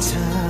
time.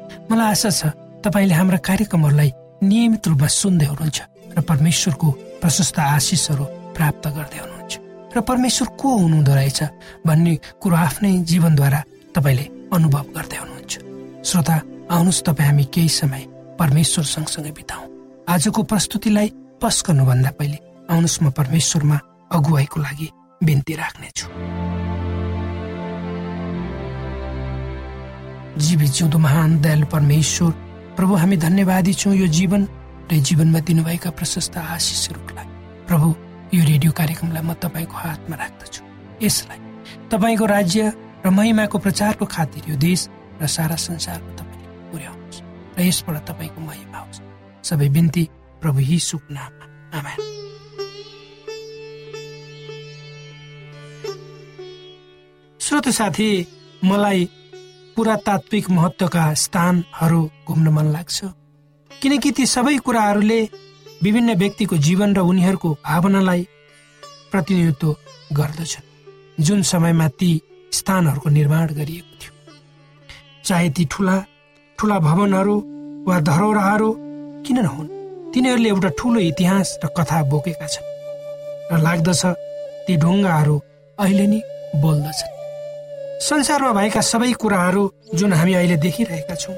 मलाई आशा छ तपाईँले हाम्रा कार्यक्रमहरूलाई नियमित रूपमा सुन्दै हुनुहुन्छ र परमेश्वरको प्रशस्त आशिषहरू प्राप्त गर्दै हुनुहुन्छ। र परमेश्वर को हुनुहुँदो रहेछ भन्ने कुरो आफ्नै जीवनद्वारा तपाईँले अनुभव गर्दै हुनुहुन्छ। श्रोता आउनुहोस् तपाईँ हामी केही समय परमेश्वर सँगसँगै बिताउँ। आजको प्रस्तुतिलाई पस गर्नुभन्दा पहिले आउनुहोस् म परमेश्वरमा अगुवाईको लागि बिन्ती राख्नेछु। जीवी जिउँदो महान दयालु परमेश्वर प्रभु हामी धन्यवादी छौँ यो जीवन र जीवनमा दिनुभएका प्रशस्त आशिषहरूको लागि। प्रभु यो रेडियो कार्यक्रमलाई म तपाईँको हातमा राख्दछु। यसलाई तपाईँको राज्य र महिमाको प्रचारको खातिर यो देश र सारा संसारमा तपाईँले पुर्याउनुहोस् र यसबाट तपाईँको महिमा होस्। सबै बिन्ती प्रभु यीशुको नाममा। आमेन। श्रोत साथी मलाई पुरातात्विक महत्वका स्थानहरू घुम्न मन लाग्छ। किनकि ती सबै कुराहरूले विभिन्न व्यक्तिको जीवन र उनीहरूको भावनालाई प्रतिनिधित्व गर्दछन् जुन समयमा ती स्थानहरूको निर्माण गरिएको थियो। चाहे ती ठुला ठुला भवनहरू वा धरोहरहरू किन नहुन् तिनीहरूले एउटा ठुलो इतिहास र कथा बोकेका छन्। र लाग्दछ ती ढुङ्गाहरू अहिले नि बोल्दछन्। संसारमा भएका सबै कुराहरू जुन हामी अहिले देखिरहेका छौँ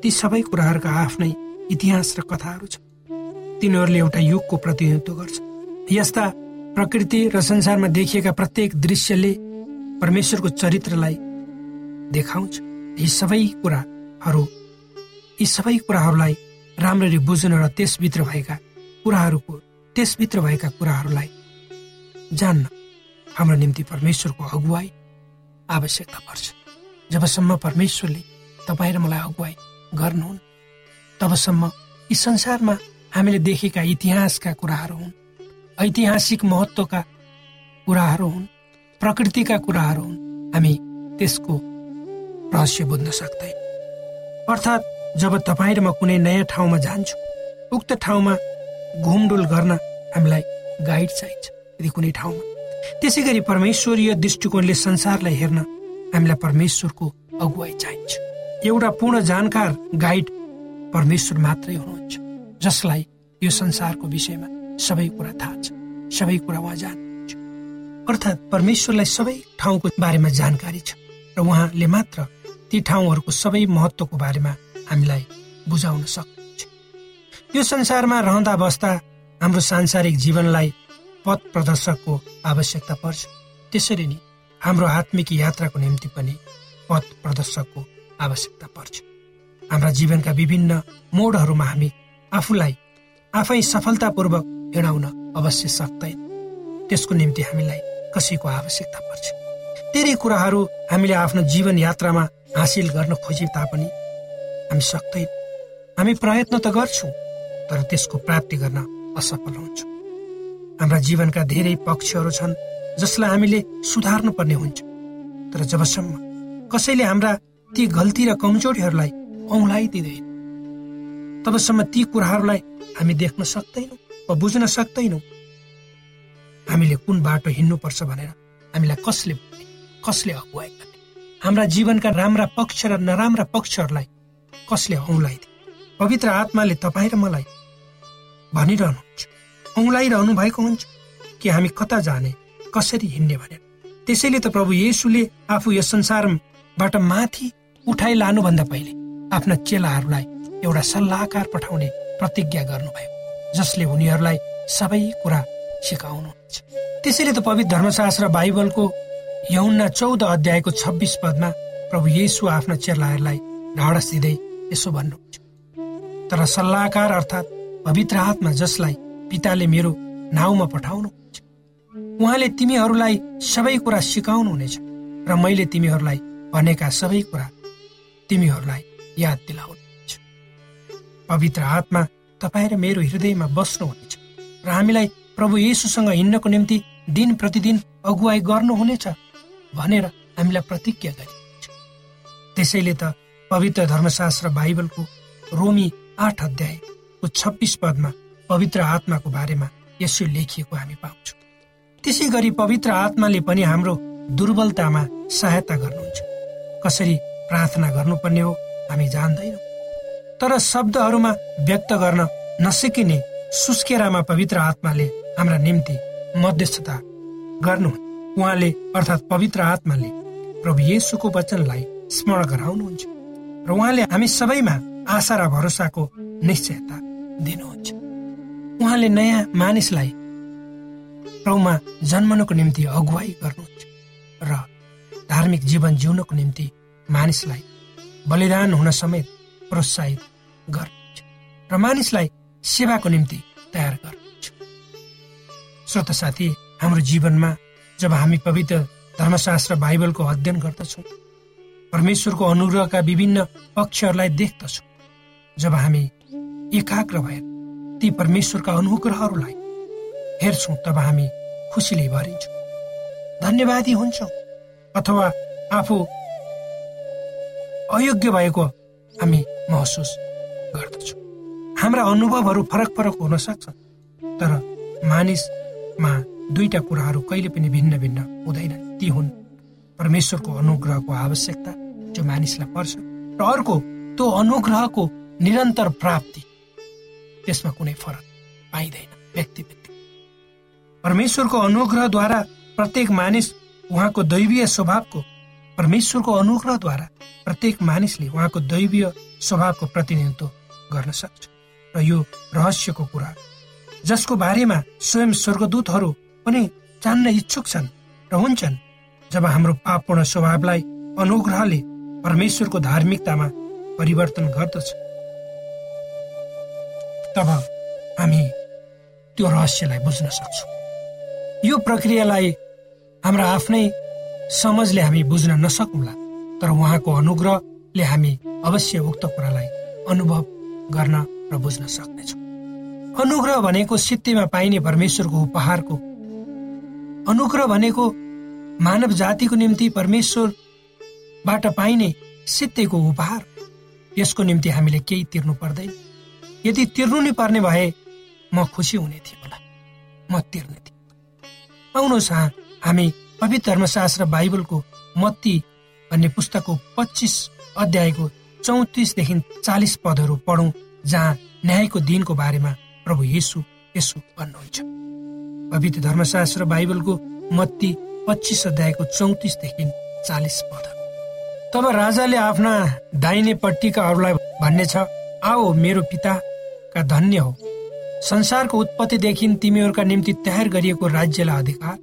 ती सबै कुराहरूका आफ्नै इतिहास र कथाहरू छन्। तिनीहरूले एउटा युगको प्रतिनिधित्व गर्छ। यस्ता प्रकृति र संसारमा देखिएका प्रत्येक दृश्यले परमेश्वरको चरित्रलाई देखाउँछ। यी सबै कुराहरू यी सबै कुराहरूलाई राम्ररी बुझ्न र त्यसभित्र भएका कुराहरूको त्यसभित्र भएका कुराहरूलाई जान्न हाम्रो निम्ति परमेश्वरको अगुवाई आवश्यकता पर्छ। जबसम्म परमेश्वरले तपाईँ र मलाई अगुवाई गर्नुहुन् तबसम्म यी संसारमा हामीले देखेका इतिहासका कुराहरू हुन् ऐतिहासिक महत्त्वका कुराहरू हुन् प्रकृतिका कुराहरू हुन्। हामी त्यसको रहस्य बुझ्न सक्दैन। अर्थात् जब तपाईँ र म कुनै नयाँ ठाउँमा जान्छु उक्त ठाउँमा घुमडुल गर्न हामीलाई गाइड चाहिन्छ। यदि कुनै ठाउँमा त्यसै गरी परमेश्वरीय दृष्टिकोणले संसारलाई हेर्न हामीलाई परमेश्वरको अगुवाई चाहिन्छ। एउटा पूर्ण जानकार गाइड परमेश्वर मात्रै हुनुहुन्छ जसलाई यो संसारको विषयमा सबै कुरा थाहा छ सबै कुरा उहाँ जान्नुहुन्छ। अर्थात् परमेश्वरलाई सबै ठाउँको बारेमा जानकारी छ र उहाँले मात्र ती ठाउँहरूको सबै महत्त्वको बारेमा हामीलाई बुझाउन सक्नुहुन्छ। यो संसारमा रहँदा बस्दा हाम्रो सांसारिक जीवनलाई पथ प्रदर्शकको आवश्यकता पर्छ। त्यसरी नै हाम्रो आत्मिक यात्राको निम्ति पनि पथ प्रदर्शकको आवश्यकता पर्छ। हाम्रा जीवनका विभिन्न मोडहरूमा हामी आफूलाई आफै सफलतापूर्वक हिँडाउन अवश्य सक्दैन। त्यसको निम्ति हामीलाई कसैको आवश्यकता पर्छ। धेरै कुराहरू हामीले आफ्नो जीवन यात्रामा हासिल गर्न खोजे तापनि हामी सक्दैन। हामी प्रयत्न त गर्छौँ तर त्यसको प्राप्ति गर्न असफल हुन्छौँ। हाम्रा जीवनका धेरै पक्षहरू छन् जसलाई हामीले सुधार्नु पर्ने हुन्छ। तर जबसम्म कसैले हाम्रा ती गल्ती र कमजोरीहरूलाई औँलाइदिँदैन तबसम्म ती कुराहरूलाई हामी देख्न सक्दैनौँ वा बुझ्न सक्दैनौँ। हामीले कुन बाटो हिँड्नुपर्छ भनेर हामीलाई कसले कसले अगुवाई गर्ने? हाम्रा जीवनका राम्रा पक्ष र नराम्रा पक्षहरूलाई कसले औँलाइदिए पवित्र आत्माले तपाईँ र मलाई भनिरहनुहुन्छ। औँलाइरहनु भएको हुन्छ कि हामी कता जाने कसरी हिँड्ने भनेर। त्यसैले त प्रभु येसुले आफू यस संसारबाट माथि उठाइ लानुभन्दा पहिले आफ्ना चेलाहरूलाई एउटा सल्लाहकार पठाउने प्रतिज्ञा गर्नुभयो जसले उनीहरूलाई सबै कुरा सिकाउनुहुन्छ। त्यसैले त पवित्र धर्मशास्त्र बाइबलको यौन्ना चौध अध्यायको छब्बिस पदमा प्रभु येसु आफ्ना चेलाहरूलाई ढाडस दिँदै यसो भन्नुहुन्छ। तर सल्लाहकार अर्थात् पवित्र आत्मा जसलाई पिताले मेरो नाउँमा पठाउनुहुन्छ उहाँले तिमीहरूलाई सबै कुरा सिकाउनुहुनेछ र मैले तिमीहरूलाई भनेका सबै कुरा तिमीहरूलाई याद दिलाउनुहुन्छ। पवित्र आत्मा तपाईँ र मेरो हृदयमा बस्नुहुनेछ र हामीलाई प्रभु येसुसँग हिँड्नको निम्ति दिन प्रतिदिन अगुवाई गर्नुहुनेछ भनेर हामीलाई प्रतिज्ञा गरिन्छ। त्यसैले त पवित्र धर्मशास्त्र बाइबलको रोमी आठ अध्यायको छब्बिस पदमा पवित्र आत्माको बारेमा यसो लेखिएको हामी पाउँछौँ। त्यसै गरी पवित्र आत्माले पनि हाम्रो दुर्बलतामा सहायता गर्नुहुन्छ। कसरी प्रार्थना गर्नुपर्ने हो हामी जान्दैनौँ। तर शब्दहरूमा व्यक्त गर्न नसकिने सुस्केरामा पवित्र आत्माले हाम्रा निम्ति मध्यस्थता गर्नु उहाँले अर्थात् पवित्र आत्माले प्रभु येसुको वचनलाई स्मरण गराउनुहुन्छ। र उहाँले हामी सबैमा आशा र भरोसाको निश्चयता दिनुहुन्छ। उहाँले नयाँ मानिसलाई प्रभुमा जन्मनको निम्ति अगुवाई गर्नुहुन्छ र धार्मिक जीवन जिउनको निम्ति मानिसलाई बलिदान हुन समेत प्रोत्साहित गर्नुहुन्छ र मानिसलाई सेवाको निम्ति तयार गर्नुहुन्छ। श्रोत साथी हाम्रो जीवनमा जब हामी पवित्र धर्मशास्त्र बाइबलको अध्ययन गर्दछौँ परमेश्वरको अनुग्रहका विभिन्न पक्षहरूलाई देख्दछौँ जब हामी एकाग्र भएर ती परमेश्वरका अनुग्रहहरूलाई हेर्छौँ तब हामी खुसीले भरिन्छौँ। धन्यवादी हुन्छौँ अथवा आफू अयोग्य भएको हामी महसुस गर्दछौँ। हाम्रा अनुभवहरू फरक फरक हुन सक्छ तर मानिसमा दुईटा कुराहरू कहिले पनि भिन्न भिन्न हुँदैन ती हुन् परमेश्वरको अनुग्रहको आवश्यकता जो मानिसलाई पर्छ र अर्को त्यो अनुग्रहको निरन्तर प्राप्ति। त्यसमा कुनै फरक पाइँदैन व्यक्ति व्यक्ति परमेश्वरको अनुग्रहद्वारा प्रत्येक मानिस उहाँको दैवीय स्वभावको परमेश्वरको अनुग्रहद्वारा प्रत्येक मानिसले उहाँको दैवीय स्वभावको प्रतिनिधित्व गर्न सक्छ। र यो रहस्यको कुरा जसको बारेमा स्वयं स्वर्गदूतहरू पनि जान्न इच्छुक छन् र हुन्छन् जब हाम्रो पापपूर्ण स्वभावलाई अनुग्रहले परमेश्वरको धार्मिकतामा परिवर्तन गर्दछ। तब हामी त्यो रहस्यलाई बुझ्न सक्छौँ। यो प्रक्रियालाई हाम्रा आफ्नै समझले हामी बुझ्न नसकौँला तर उहाँको अनुग्रहले हामी अवश्य उक्त कुरालाई अनुभव गर्न र बुझ्न सक्नेछौँ। अनुग्रह भनेको सित्तीमा पाइने परमेश्वरको उपहारको अनुग्रह भनेको मानव जातिको निम्ति परमेश्वरबाट पाइने सित्तेको उपहार यसको निम्ति हामीले केही तिर्नु पर्दैन। यदि तिर्नु नै पर्ने भए म खुसी हुने थिएँ होला। म तिर्ने थिएँ। आउनुहोस् हामी पवित्र धर्मशास्त्र बाइबलको मत्ती भन्ने पुस्तकको पच्चिस अध्यायको चौतिसदेखि चालिस पदहरू पढौँ जहाँ न्यायको दिनको बारेमा प्रभु येसु यसो भन्नुहुन्छ। पवित्र धर्मशास्त्र बाइबलको मत्ती पच्चिस अध्यायको चौतिसदेखि चालिस पद तब राजाले आफ्ना दाहिनेपट्टिका अरूलाई भन्ने छ आओ मेरो पिताका धन्य हो। संसारको उत्पत्तिदेखि तिमीहरूका निम्ति तयार गरिएको राज्यलाई अधिकार।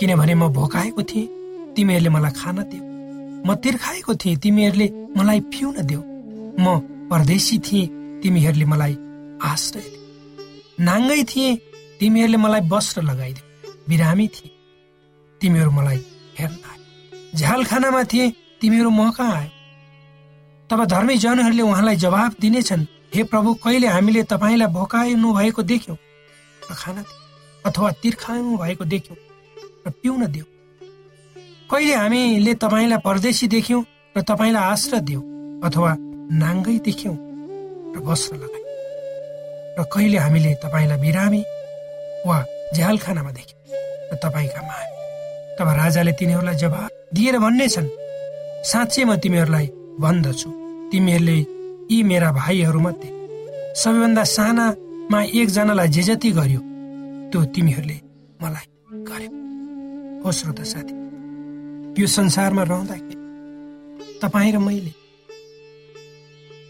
किनभने म भोकाएको थिएँ तिमीहरूले मलाई खान देऊ म तिर्खाएको थिएँ तिमीहरूले मलाई पिउन देऊ म परदेशी थिएँ तिमीहरूले मलाई आश्रय दियो। नाङ्गै थिएँ तिमीहरूले मलाई वस्त्र लगाइदियो। बिरामी थिए तिमीहरू मलाई हेर्न आयो झ्यालखानामा थिए तिमीहरू म कहाँ आयो तब धर्मी जनहरूले उहाँलाई जवाब दिनेछन् हे प्रभु कहिले हामीले तपाईँलाई भोकाइनु भएको देख्यौँ र खाना अथवा तिर्खाउनु भएको देख्यौँ र पिउन दियो? कहिले हामीले तपाईँलाई परदेशी देख्यौँ र तपाईँलाई आश्रय दियो अथवा नाङ्गै देख्यौँ र वस्त्र लगायौँ? र कहिले हामीले तपाईँलाई बिरामी वा झ्यालखानामा देख्यौँ र तपाईँका आयो तब राजाले तिनीहरूलाई जवाब दिएर भन्ने छन् साँच्चै म तिमीहरूलाई भन्दछु तिमीहरूले यी मेरा भाइहरूमध्ये सबैभन्दा सानामा एकजनालाई जे जति गर्यो त्यो तिमीहरूले मलाई गर्यो। हो श्रोता साथी यो संसारमा रहँदाखेरि तपाईँ र मैले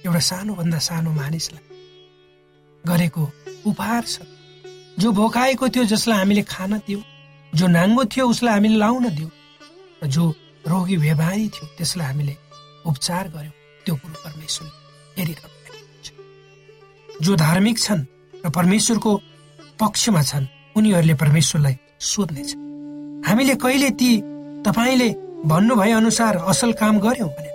एउटा सानोभन्दा सानो मानिसलाई गरेको उपहार छ। जो भोकाएको थियो जसलाई हामीले खान दियौँ जो नाङ्गो थियो उसलाई हामीले लाउन दियौँ र जो रोगी व्यवहारी थियो त्यसलाई हामीले उपचार गर्यौँ। त्यो कुरो परमेश्वरले हेरिरहनु जो धार्मिक छन् र परमेश्वरको पक्षमा छन् उनीहरूले परमेश्वरलाई सोध्नेछ। हामीले कहिले ती तपाईँले भन्नुभए अनुसार असल काम गर्यौँ भने?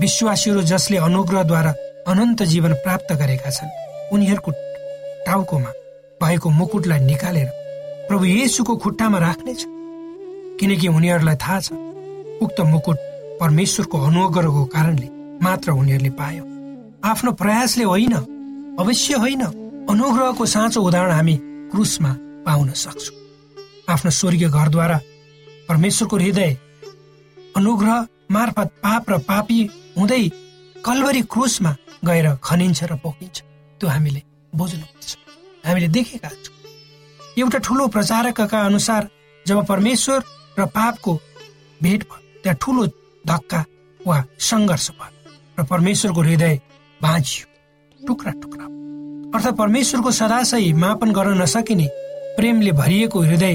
विश्वासीहरू जसले अनुग्रहद्वारा अनन्त जीवन प्राप्त गरेका छन् उनीहरूको टाउकोमा भएको मुकुटलाई निकालेर प्रभु येसुको खुट्टामा राख्नेछ। किनकि उनीहरूलाई थाहा छ उक्त मुकुट परमेश्वरको अनुग्रहको कारणले मात्र उनीहरूले पायो। आफ्नो प्रयासले होइन अवश्य होइन अनुग्रहको साँचो उदाहरण हामी क्रुसमा पाउन सक्छौँ। आफ्नो स्वर्गीय घरद्वारा परमेश्वरको हृदय अनुग्रह मार्फत पाप र पापी हुँदै कलवरी क्रुसमा गएर खनिन्छ र पोखिन्छ। त्यो हामीले बुझ्नुपर्छ। हामीले देखेका छौँ। एउटा ठुलो प्रचारकका अनुसार जब परमेश्वर र पापको भेट भयो त्यहाँ ठुलो धक्का वा सङ्घर्ष भयो। र परमेश्वरको हृदय भाँचियो टुक्रा टुक्रा। अर्थात् परमेश्वरको सदाशय मापन गर्न नसकिने प्रेमले भरिएको हृदय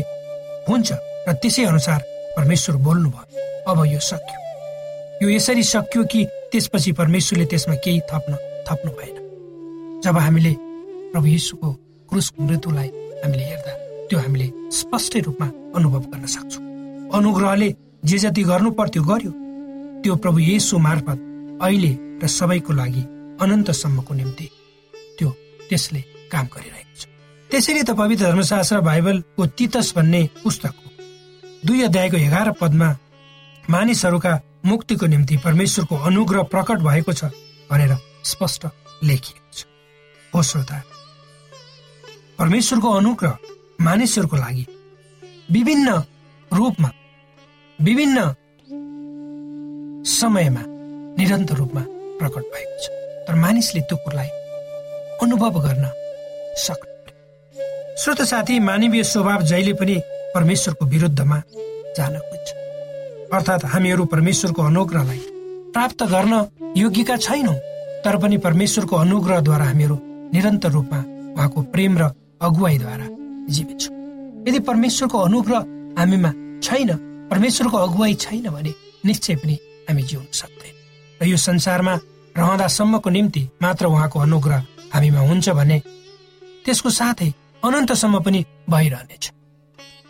हुन्छ र त्यसै अनुसार परमेश्वर बोल्नुभयो। अब यो सक्यो। यो यसरी सक्यो कि त्यसपछि परमेश्वरले त्यसमा केही थप्न थप्नु भएन। जब हामीले प्रभु यीशुको क्रुसको मृत्युलाई हामीले हेर्दा त्यो हामीले स्पष्ट रूपमा अनुभव गर्न सक्छौँ। अनुग्रहले जे जति गर्नु पर्थ्यो गर्यो। त्यो प्रभु येसु मार्फत अहिले र सबैको लागि अनन्तसम्मको निम्ति त्यो त्यसले काम गरिरहेको छ। त्यसैले त पवित्र धर्मशास्त्र बाइबलको तितस भन्ने पुस्तक हो। दुई अध्यायको एघार पदमा मानिसहरूका मुक्तिको निम्ति परमेश्वरको अनुग्रह प्रकट भएको छ भनेर स्पष्ट लेखिएको छ। हो श्रोता परमेश्वरको अनुग्रह मानिसहरूको लागि विभिन्न रूपमा विभिन्न समयमा निरन्तर रूपमा प्रकट भएको छ। तर मानिसले त्यो कुरालाई अनुभव गर्न सक्नु श्रोत साथी मानवीय स्वभाव जहिले पनि परमेश्वरको विरुद्धमा जान खोज्छ। अर्थात् हामीहरू परमेश्वरको अनुग्रहलाई प्राप्त गर्न योग्यका छैनौँ तर पनि परमेश्वरको अनुग्रहद्वारा हामीहरू निरन्तर रूपमा उहाँको प्रेम र अगुवाईद्वारा जीवित छौँ। यदि परमेश्वरको अनुग्रह हामीमा छैन परमेश्वरको अगुवाई छैन भने निश्चय पनि हामी जिउन सक्दैन। र यो संसारमा रहँदासम्मको निम्ति मात्र उहाँको अनुग्रह हामीमा हुन्छ भने त्यसको साथै अनन्तसम्म पनि भइरहनेछ।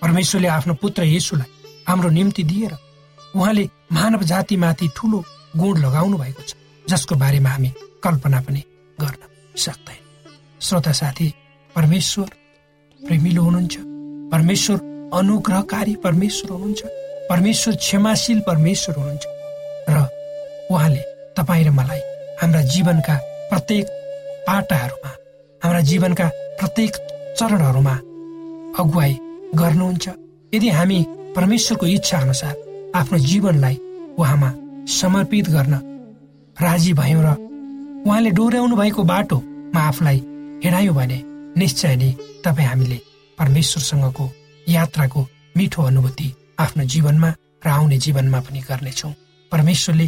परमेश्वरले आफ्नो पुत्र येसुलाई हाम्रो निम्ति दिएर उहाँले मानव जातिमाथि ठुलो गुण लगाउनु भएको छ जसको बारेमा हामी कल्पना पनि गर्न सक्दैन। श्रोता साथी परमेश्वर प्रेमिलो हुनुहुन्छ परमेश्वर अनुग्रहकारी परमेश्वर हुनुहुन्छ परमेश्वर क्षमाशील परमेश्वर हुनुहुन्छ। उहाँले तपाईँ र मलाई हाम्रा जीवनका प्रत्येक पाटाहरूमा हाम्रा जीवनका प्रत्येक चरणहरूमा अगुवाई गर्नुहुन्छ। यदि हामी परमेश्वरको इच्छा अनुसार आफ्नो जीवनलाई उहाँमा समर्पित गर्न राजी भयौँ र उहाँले डोर्याउनु भएको बाटो आफूलाई हिँडायौँ भने निश्चय नै तपाईँ हामीले परमेश्वरसँगको यात्राको मिठो अनुभूति आफ्नो जीवनमा र आउने जीवनमा पनि गर्नेछौँ। परमेश्वरले